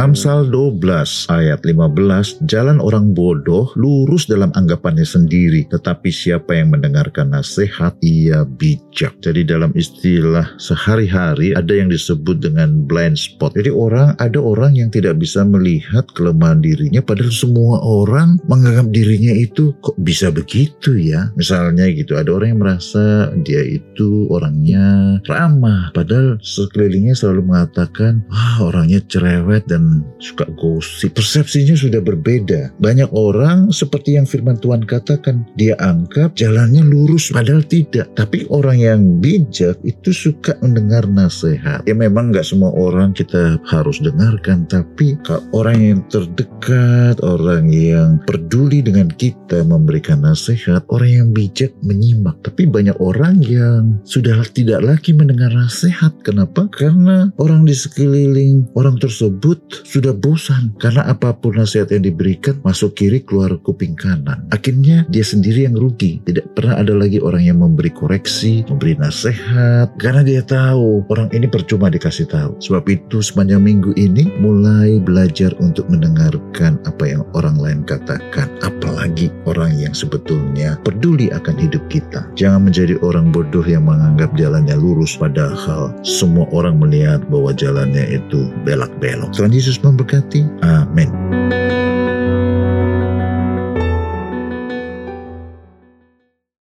Amsal 12 ayat 15, jalan orang bodoh lurus dalam anggapannya sendiri, tetapi siapa yang mendengarkan nasihat, ia bijak. Jadi dalam istilah sehari-hari ada yang disebut dengan blind spot. Jadi orang ada orang yang tidak bisa melihat kelemahan dirinya, padahal semua orang menganggap dirinya itu kok bisa begitu ya. Misalnya gitu, ada orang yang merasa dia itu orangnya ramah, padahal sekelilingnya selalu mengatakan, wah orangnya cerewet dan suka gosip. Persepsinya sudah berbeda. Banyak orang seperti yang firman Tuhan katakan, dia anggap jalannya lurus padahal tidak. Tapi orang yang bijak itu suka mendengar nasihat. Ya memang nggak semua orang kita harus dengarkan, tapi orang yang terdekat, orang yang peduli dengan kita memberikan nasihat, orang yang bijak menyimak. Tapi banyak orang yang sudah tidak lagi mendengar nasihat. Kenapa? Karena orang di sekeliling orang tersebut sudah bosan karena apa pun nasihat yang diberikan masuk kiri keluar kuping kanan. Akhirnya dia sendiri yang rugi. Tidak pernah ada lagi orang yang memberi koreksi, memberi nasihat karena dia tahu orang ini percuma dikasih tahu. Sebab itu sepanjang minggu ini mulai belajar untuk mendengarkan apa yang orang lain katakan. Apalagi orang yang sebetulnya peduli akan hidup kita. Jangan menjadi orang bodoh yang menganggap jalannya lurus padahal semua orang melihat bahwa jalannya itu belak-belok. Tuhan Yesus memberkati. Amin.